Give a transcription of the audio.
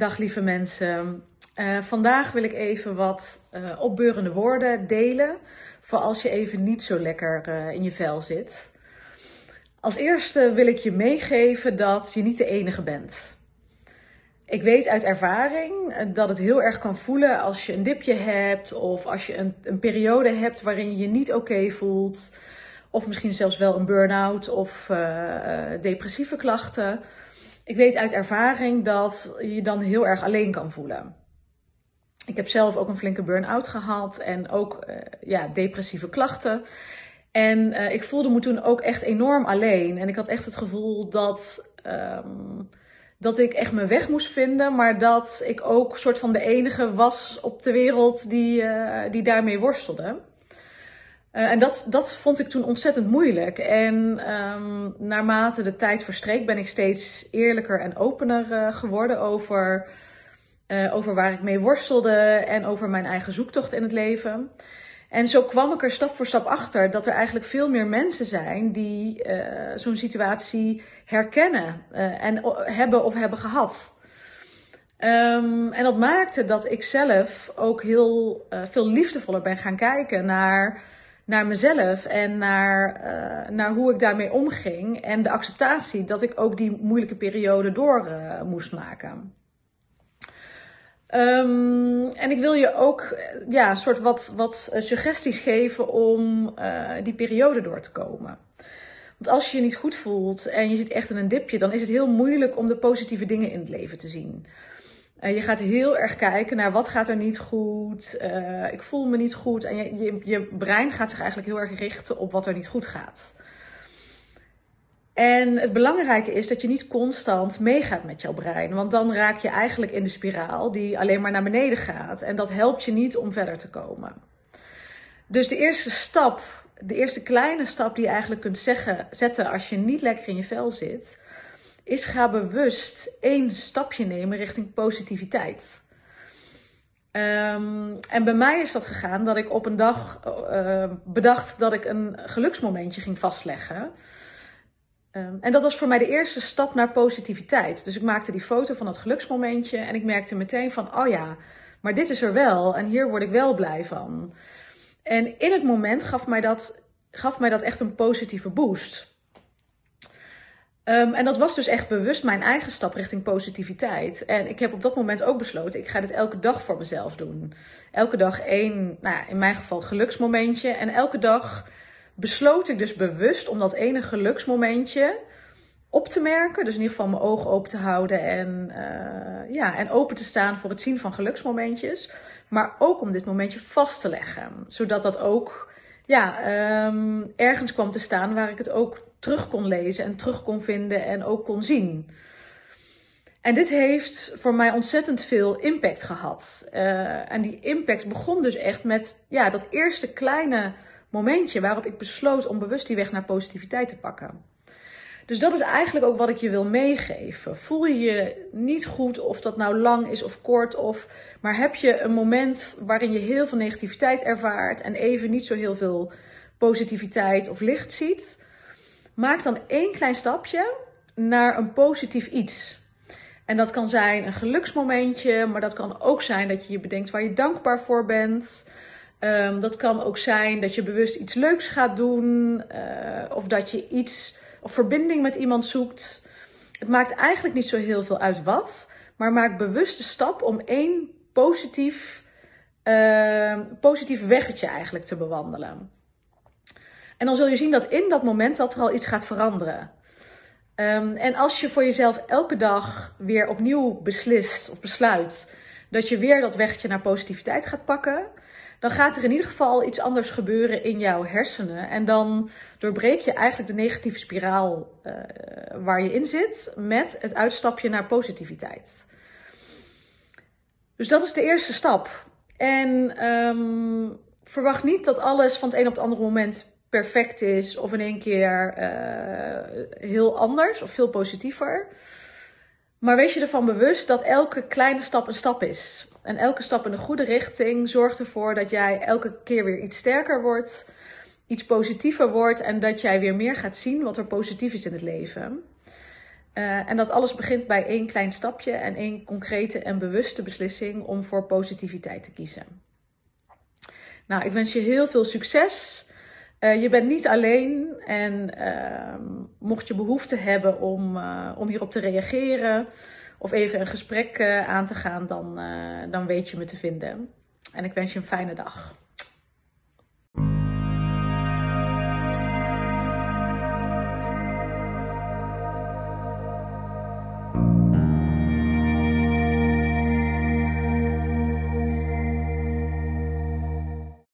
Dag lieve mensen. Uh, vandaag wil ik even wat uh, opbeurende woorden delen voor als je even niet zo lekker uh, in je vel zit. Als eerste wil ik je meegeven dat je niet de enige bent. Ik weet uit ervaring dat het heel erg kan voelen als je een dipje hebt of als je een, een periode hebt waarin je je niet oké voelt. Of misschien zelfs wel een burn-out of depressieve klachten ik weet uit ervaring dat je dan heel erg alleen kan voelen. Ik heb zelf ook een flinke burn-out gehad en ook uh, ja, depressieve klachten. En uh, ik voelde me toen ook echt enorm alleen. En ik had echt het gevoel dat, um, dat ik echt mijn weg moest vinden. Maar dat ik ook soort van de enige was op de wereld die, uh, die daarmee worstelde. Uh, en dat, dat vond ik toen ontzettend moeilijk. En um, naarmate de tijd verstreek ben ik steeds eerlijker en opener uh, geworden over, uh, over waar ik mee worstelde en over mijn eigen zoektocht in het leven. En zo kwam ik er stap voor stap achter dat er eigenlijk veel meer mensen zijn die zo'n situatie herkennen en hebben of hebben gehad. Um, en dat maakte dat ik zelf ook heel veel liefdevoller ben gaan kijken naar naar mezelf en naar, uh, naar hoe ik daarmee omging. En de acceptatie dat ik ook die moeilijke periode door uh, moest maken. Um, en ik wil je ook ja, een soort wat, wat suggesties geven om die periode door te komen. Want als je je niet goed voelt en je zit echt in een dipje, dan is het heel moeilijk om de positieve dingen in het leven te zien. Je gaat heel erg kijken naar wat gaat er niet goed. Uh, ik voel me niet goed. En je, je, je, brein gaat zich eigenlijk heel erg richten op wat er niet goed gaat. En het belangrijke is dat je niet constant meegaat met jouw brein. Want dan raak je eigenlijk in de spiraal die alleen maar naar beneden gaat. En dat helpt je niet om verder te komen. Dus de eerste stap, de eerste kleine stap die je eigenlijk kunt zeggen, zetten als je niet lekker in je vel zit is ga bewust één stapje nemen richting positiviteit. Um, en bij mij is dat gegaan dat ik op een dag uh, bedacht dat ik een geluksmomentje ging vastleggen. Um, en dat was voor mij de eerste stap naar positiviteit. Dus ik maakte die foto van dat geluksmomentje en ik merkte meteen van, oh ja, maar dit is er wel en hier word ik wel blij van. En in het moment gaf mij dat, gaf mij dat echt een positieve boost. Um, en dat was dus echt bewust mijn eigen stap richting positiviteit. En ik heb op dat moment ook besloten, ik ga dit elke dag voor mezelf doen. Elke dag één, nou in mijn geval geluksmomentje. En elke dag besloot ik dus bewust om dat ene geluksmomentje op te merken. Dus in ieder geval mijn ogen open te houden en, uh, ja, en open te staan voor het zien van geluksmomentjes. Maar ook om dit momentje vast te leggen. Zodat dat ook ja, um, ergens kwam te staan waar ik het ook terug kon lezen en terug kon vinden en ook kon zien. En dit heeft voor mij ontzettend veel impact gehad. Uh, en die impact begon dus echt met ja, dat eerste kleine momentje waarop ik besloot om bewust die weg naar positiviteit te pakken. Dus dat is eigenlijk ook wat ik je wil meegeven. Voel je je niet goed of dat nou lang is of kort, of, maar heb je een moment waarin je heel veel negativiteit ervaart en even niet zo heel veel positiviteit of licht ziet? Maak dan één klein stapje naar een positief iets. En dat kan zijn een geluksmomentje, maar dat kan ook zijn dat je je bedenkt waar je dankbaar voor bent. Um, dat kan ook zijn dat je bewust iets leuks gaat doen, uh, of dat je iets of verbinding met iemand zoekt. Het maakt eigenlijk niet zo heel veel uit wat, maar maak bewust de stap om één positief, uh, positief weggetje eigenlijk te bewandelen. En dan zul je zien dat in dat moment dat er al iets gaat veranderen. Um, en als je voor jezelf elke dag weer opnieuw beslist of besluit dat je weer dat weggetje naar positiviteit gaat pakken, dan gaat er in ieder geval iets anders gebeuren in jouw hersenen. En dan doorbreek je eigenlijk de negatieve spiraal uh, waar je in zit met het uitstapje naar positiviteit. Dus dat is de eerste stap. En um, verwacht niet dat alles van het een op het andere moment perfect is of in één keer uh, heel anders of veel positiever. Maar wees je ervan bewust dat elke kleine stap een stap is. En elke stap in de goede richting zorgt ervoor dat jij elke keer weer iets sterker wordt, iets positiever wordt en dat jij weer meer gaat zien wat er positief is in het leven. Uh, en dat alles begint bij één klein stapje en één concrete en bewuste beslissing om voor positiviteit te kiezen. Nou, ik wens je heel veel succes. Uh, je bent niet alleen en uh, mocht je behoefte hebben om, uh, om hierop te reageren of even een gesprek aan te gaan, dan, dan weet je me te vinden. En ik wens je een fijne dag.